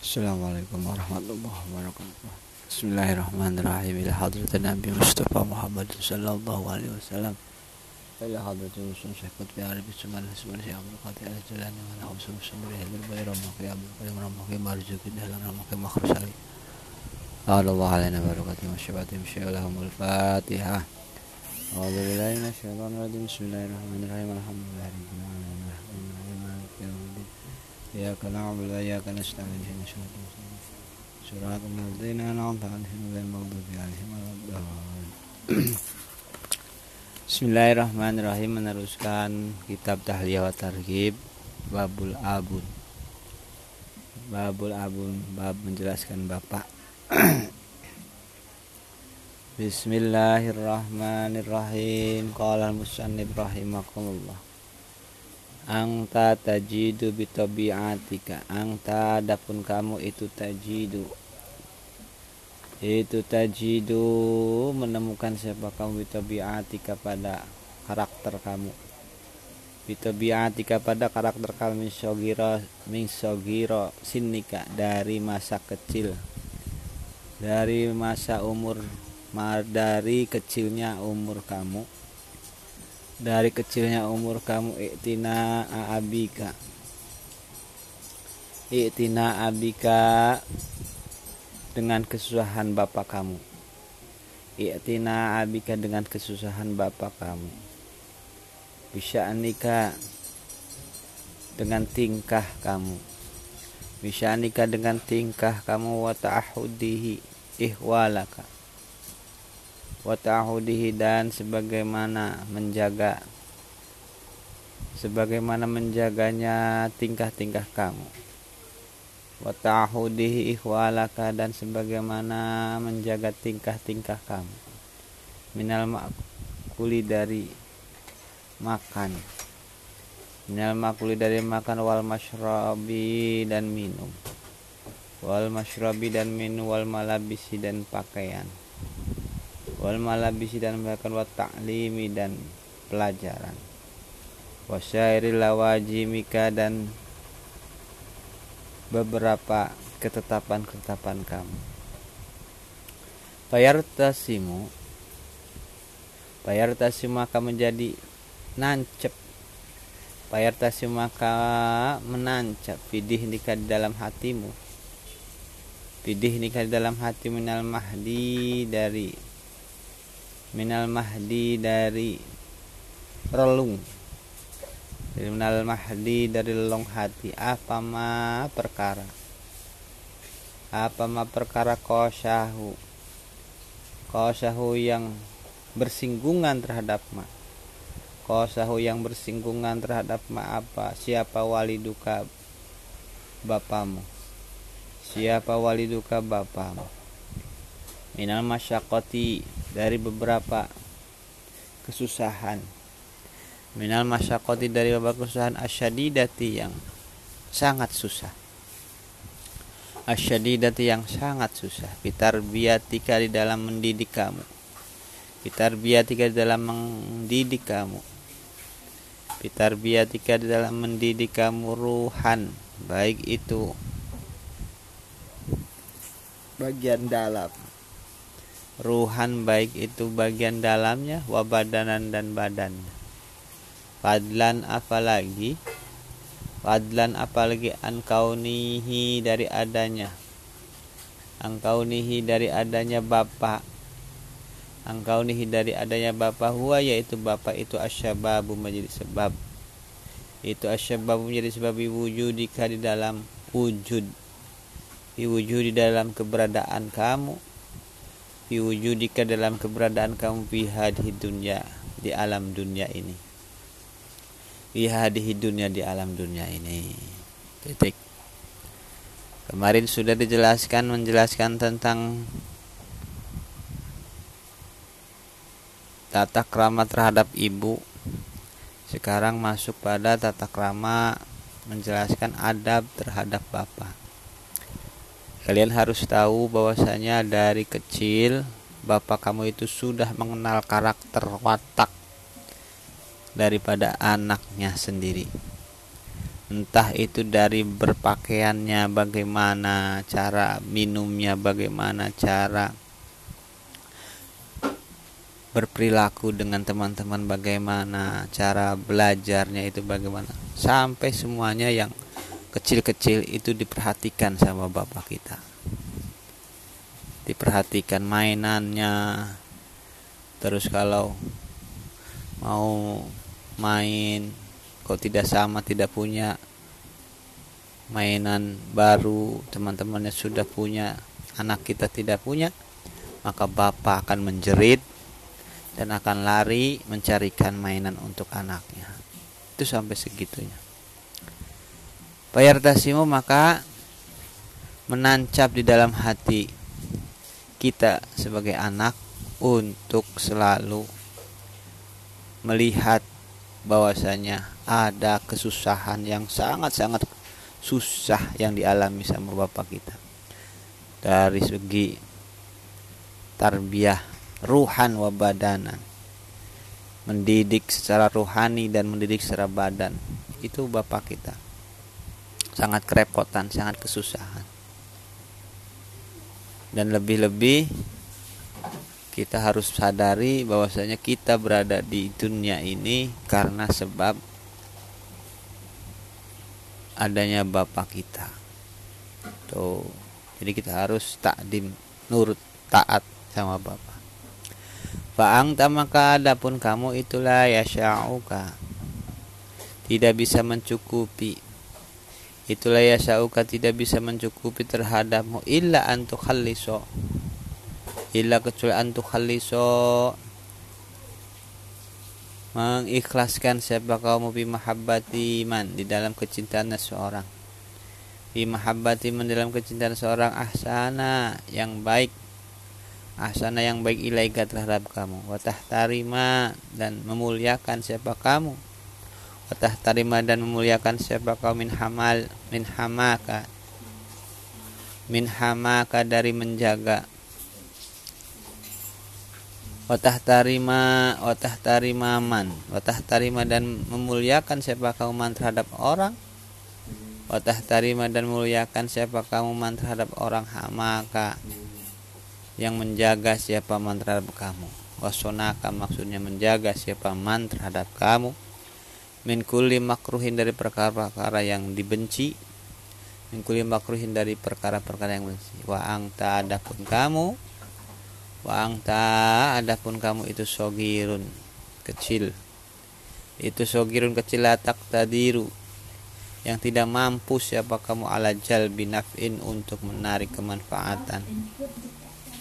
Assalamualaikum warahmatullahi wabarakatuh Bismillahirrahmanirrahim Ila hadrat Nabi Mustafa Muhammad Sallallahu alaihi wasallam إلى حضرة الرسول شهقت في عرب الشمال الشمال شيخ عبد القادر الجيلاني وأنا حبس مسلم بأهل البير رمقي عبد القيوم رمقي مرزوق الدهل رمقي مخرج علي قال الله علينا بركته وشفاعته شيء لهم الفاتحة أعوذ بالله من الشيطان الرجيم بسم الله الرحمن الرحيم إياك نعبد وإياك نستعين اهدنا الصراط المستقيم صراط الذين أنعمت عليهم غير المغضوب عليهم ولا الضالين Bismillahirrahmanirrahim meneruskan kitab Tahliyah wa Targhib Babul Abun Babul Abun bab menjelaskan Bapak Bismillahirrahmanirrahim Qala al-musannib rahimakumullah Angta tajidu bitabiatika Angta adapun kamu itu tajidu. Itu tajidu menemukan siapa kamu bitabiatika pada karakter kamu. Bitabiatika pada karakter kamu misogiro misogiro sinika dari masa kecil. Dari masa umur dari kecilnya umur kamu dari kecilnya umur kamu iktina abika. Iktina abika dengan kesusahan bapak kamu. Iktina abika dengan kesusahan bapak kamu. Bisa nikah dengan tingkah kamu. Bisa nikah dengan tingkah kamu wa ta'ahudihi ihwalaka wa ta'ahudihi dan sebagaimana menjaga sebagaimana menjaganya tingkah-tingkah kamu. Wa ta'ahudihi ihwalaka dan sebagaimana menjaga tingkah-tingkah kamu. Minal makuli dari makan. Minal makuli dari makan wal masyrabi dan minum. Wal masyrabi dan minum wal malabisi dan pakaian wal malabisi dan bahkan wa ta'limi dan pelajaran. Wasyairi lawajimika dan beberapa ketetapan-ketetapan kamu. Payartasimu Payartasimu maka menjadi nancep. Payartasimu maka menancap Fidih nikah di dalam hatimu. Fidih nikah di dalam hati minal mahdi dari Minal mahdi dari relung. Minal mahdi dari lelong hati. Apa ma perkara? Apa ma perkara kosyahu kosyahu yang bersinggungan terhadap ma. Kosyahu yang bersinggungan terhadap ma apa? Siapa wali duka bapamu? Siapa wali duka bapamu? Minal masyakoti dari beberapa kesusahan. Minal masyakoti dari beberapa kesusahan asyadidati yang sangat susah. Asyadidati yang sangat susah. Pitar biatika di dalam mendidik kamu. Pitar biatika di dalam mendidik kamu. Pitar biatika di dalam mendidik kamu ruhan. Baik itu bagian dalam ruhan baik itu bagian dalamnya wabadanan dan badan. Fadlan apalagi? Fadlan apalagi angkaunihi dari adanya. Angkaunihi dari adanya bapak angkaunihi dari adanya bapak huwa yaitu bapak itu asyababu menjadi sebab. Itu asyababu menjadi sebab wujudika di dalam wujud. Wujud di dalam keberadaan kamu wujudika dalam keberadaan kamu fi hadhi dunya di alam dunia ini. Fi hadhi dunya di alam dunia ini. Titik. Kemarin sudah dijelaskan menjelaskan tentang tata krama terhadap ibu. Sekarang masuk pada tata krama menjelaskan adab terhadap bapak Kalian harus tahu bahwasanya dari kecil bapak kamu itu sudah mengenal karakter watak daripada anaknya sendiri. entah itu dari berpakaiannya bagaimana cara minumnya bagaimana cara berperilaku dengan teman-teman bagaimana cara belajarnya itu bagaimana sampai semuanya yang kecil-kecil itu diperhatikan sama bapak kita. Diperhatikan mainannya. Terus kalau mau main kok tidak sama tidak punya mainan baru teman-temannya sudah punya anak kita tidak punya maka bapak akan menjerit dan akan lari mencarikan mainan untuk anaknya. Itu sampai segitunya Payartasimu maka menancap di dalam hati kita sebagai anak untuk selalu melihat bahwasanya ada kesusahan yang sangat-sangat susah yang dialami sama bapak kita. Dari segi tarbiyah ruhan wa badanan. Mendidik secara ruhani dan mendidik secara badan. Itu bapak kita sangat kerepotan sangat kesusahan. Dan lebih-lebih kita harus sadari bahwasanya kita berada di dunia ini karena sebab adanya bapak kita. Tuh jadi kita harus takdim nurut taat sama bapak Faang tamaka adapun kamu itulah ya sya'uka. Tidak bisa mencukupi itulah ya sya'uka tidak bisa mencukupi terhadapmu illa antukhalliso illa kecuali antu khaliso mengikhlaskan siapa kamu bi mahabbati man di dalam kecintaan seorang. Bi mahabbati man dalam kecintaan seorang ahsana yang baik. Ahsana yang baik ilaika terhadap kamu. Watah tarima dan memuliakan siapa kamu watah tarima dan memuliakan siapa kamu min hamal min hamaka. Min hamaka dari menjaga. Watah tarima watah tarima man. Watah tarima dan memuliakan siapa kamu man terhadap orang. Watah tarima dan memuliakan siapa kamu man terhadap orang hamaka. Yang menjaga siapa man terhadap kamu. Wasonaka maksudnya menjaga siapa man terhadap kamu min kulli makruhin dari perkara-perkara yang dibenci min kulli makruhin dari perkara-perkara yang benci. Wa angta adapun kamu wa angta adapun kamu itu sogirun kecil. Itu sogirun kecil latak tadiru yang tidak mampu siapa kamu ala jal binafin untuk menarik kemanfaatan.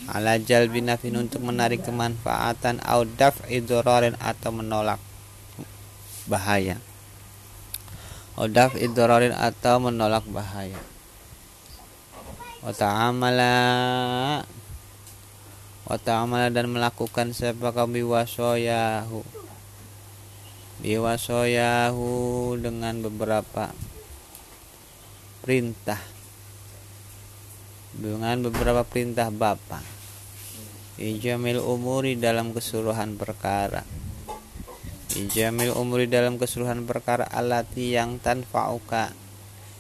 Ala jal binafin untuk menarik kemanfaatan au daf'i atau menolak bahaya. Au daf'i atau menolak bahaya. Wa ta'amala wa ta'amala dan melakukan siapa kau biwasoyahu? Biwasoyahu dengan beberapa perintah. Dengan beberapa perintah Bapak. Ijamil umuri dalam keseluruhan perkara Ijamil umuri dalam keseluruhan perkara alati yang tanfa'uka.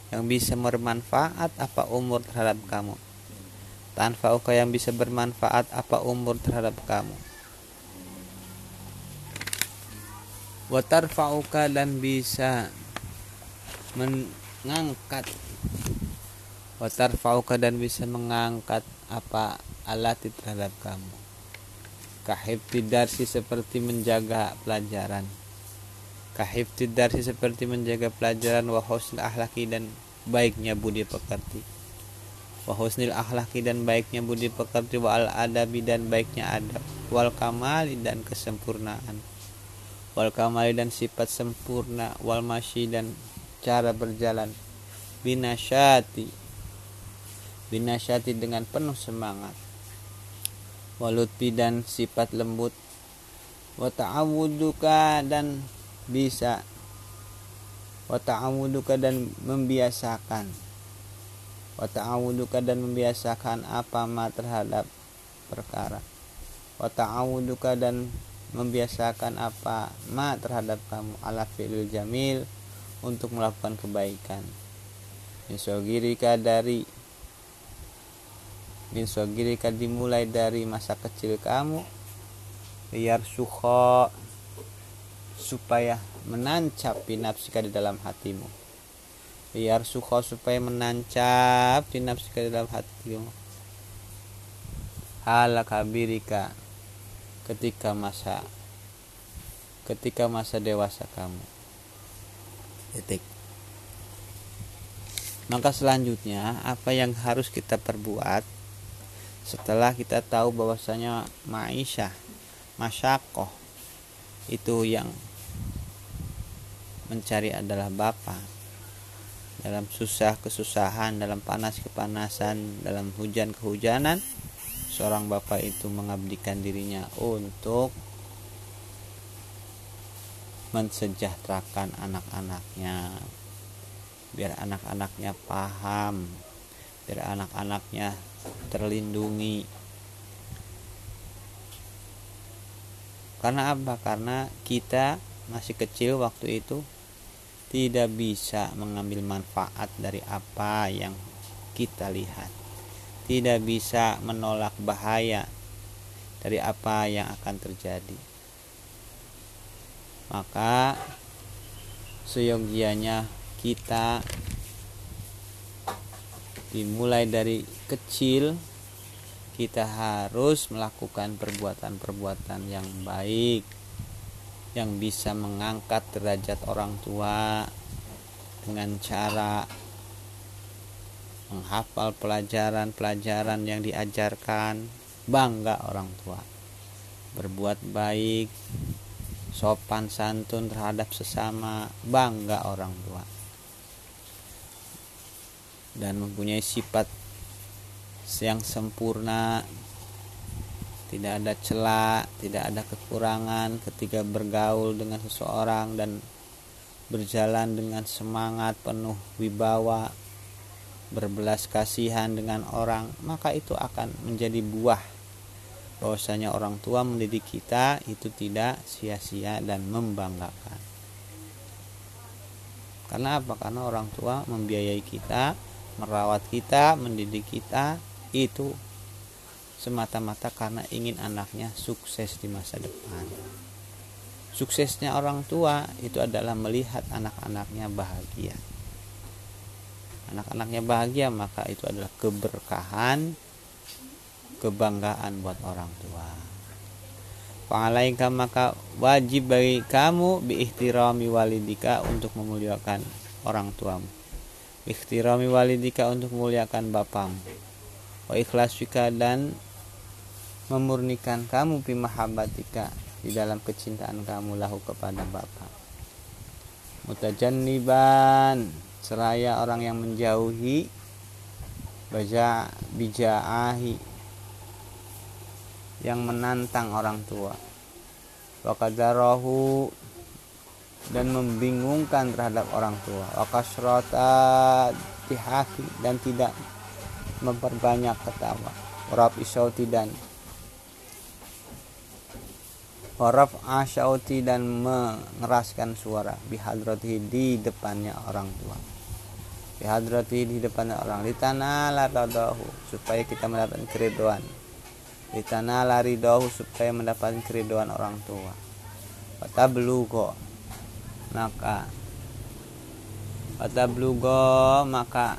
Yang bisa bermanfaat apa umur terhadap kamu? Tanfa'uka yang bisa bermanfaat apa umur terhadap kamu? Watarfa'uka dan bisa mengangkat. Watarfa'uka dan bisa mengangkat apa alat terhadap kamu kahiftidarsi seperti menjaga pelajaran. Kahiftidarsi seperti menjaga pelajaran wa ahlaki dan baiknya budi pekerti. Wa husnil akhlaki dan baiknya budi pekerti wa al adabi dan baiknya adab. Wal kamali dan kesempurnaan. Wal kamali dan sifat sempurna. Wal masyi dan cara berjalan. Binasyati. Binasyati dengan penuh semangat walutbi dan sifat lembut. Wa ta'awuduka dan bisa. Wa ta'awuduka dan membiasakan. Wa ta'awuduka dan membiasakan apa ma terhadap perkara. Wa ta'awuduka dan membiasakan apa ma terhadap kamu. Ala fi'lil jamil untuk melakukan kebaikan. Insogirika dari Insogirika dimulai dari masa kecil kamu. Biar suho supaya menancap binapsika di dalam hatimu. Biar suho supaya menancap binapsika di dalam hatimu. Hala kabirika ketika masa ketika masa dewasa kamu. Titik. Maka selanjutnya apa yang harus kita perbuat setelah kita tahu bahwasanya maisha masyakoh itu yang mencari adalah Bapa dalam susah kesusahan dalam panas kepanasan dalam hujan kehujanan seorang bapak itu mengabdikan dirinya untuk mensejahterakan anak-anaknya biar anak-anaknya paham biar anak-anaknya terlindungi. Karena apa? Karena kita masih kecil waktu itu tidak bisa mengambil manfaat dari apa yang kita lihat. Tidak bisa menolak bahaya dari apa yang akan terjadi. Maka seyogianya kita dimulai dari kecil kita harus melakukan perbuatan-perbuatan yang baik yang bisa mengangkat derajat orang tua dengan cara menghafal pelajaran-pelajaran yang diajarkan. Bangga orang tua. Berbuat baik sopan santun terhadap sesama bangga orang tua dan mempunyai sifat yang sempurna. Tidak ada celah tidak ada kekurangan ketika bergaul dengan seseorang dan berjalan dengan semangat penuh wibawa berbelas kasihan dengan orang maka itu akan menjadi buah bahwasanya orang tua mendidik kita itu tidak sia-sia dan membanggakan. Karena apa? Karena orang tua membiayai kita merawat kita, mendidik kita itu semata-mata karena ingin anaknya sukses di masa depan. Suksesnya orang tua itu adalah melihat anak-anaknya bahagia. Anak-anaknya bahagia maka itu adalah keberkahan, kebanggaan buat orang tua. Fa'alaika maka wajib bagi kamu biihtirami walidika untuk memuliakan orang tuamu ikhtirami walidika untuk memuliakan bapamu wa ikhlasika dan memurnikan kamu fi mahabbatika di dalam kecintaan kamu lahu kepada bapa mutajanniban seraya orang yang menjauhi baja bijaahi yang menantang orang tua. Wa kadarahu dan membingungkan terhadap orang tua. Wakasrota tihaki dan tidak memperbanyak ketawa. Warab isauti dan warab asyauti dan mengeraskan suara. Bihadrati di depannya orang tua. Bihadrati di depannya orang. Di tanah ladahu supaya kita mendapatkan keriduan. Di tanah laridahu supaya mendapatkan keriduan orang tua. Kata belugo maka kata blugo maka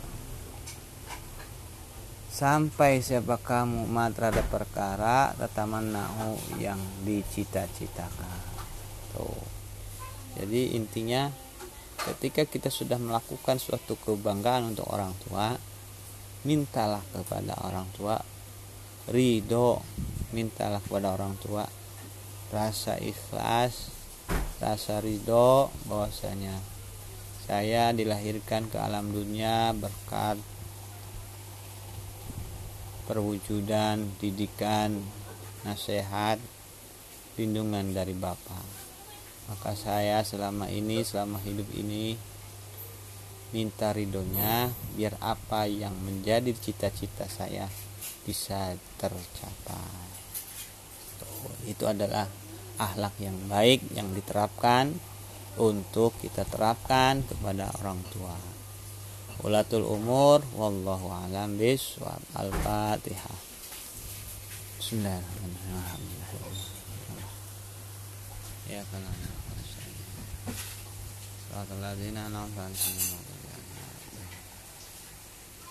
sampai siapa kamu ma terhadap perkara tataman nahu yang dicita-citakan. Tuh. Jadi intinya ketika kita sudah melakukan suatu kebanggaan untuk orang tua mintalah kepada orang tua ridho mintalah kepada orang tua rasa ikhlas rasa ridho bahwasanya saya dilahirkan ke alam dunia berkat perwujudan didikan nasihat lindungan dari Bapak maka saya selama ini selama hidup ini minta ridhonya biar apa yang menjadi cita-cita saya bisa tercapai. Itu adalah akhlak yang baik yang diterapkan untuk kita terapkan kepada orang tua. Ulatul umur wallahu alam biswab al-fatihah. Bismillahirrahmanirrahim. Ya kana Surat al-ladzina an'amta alaihim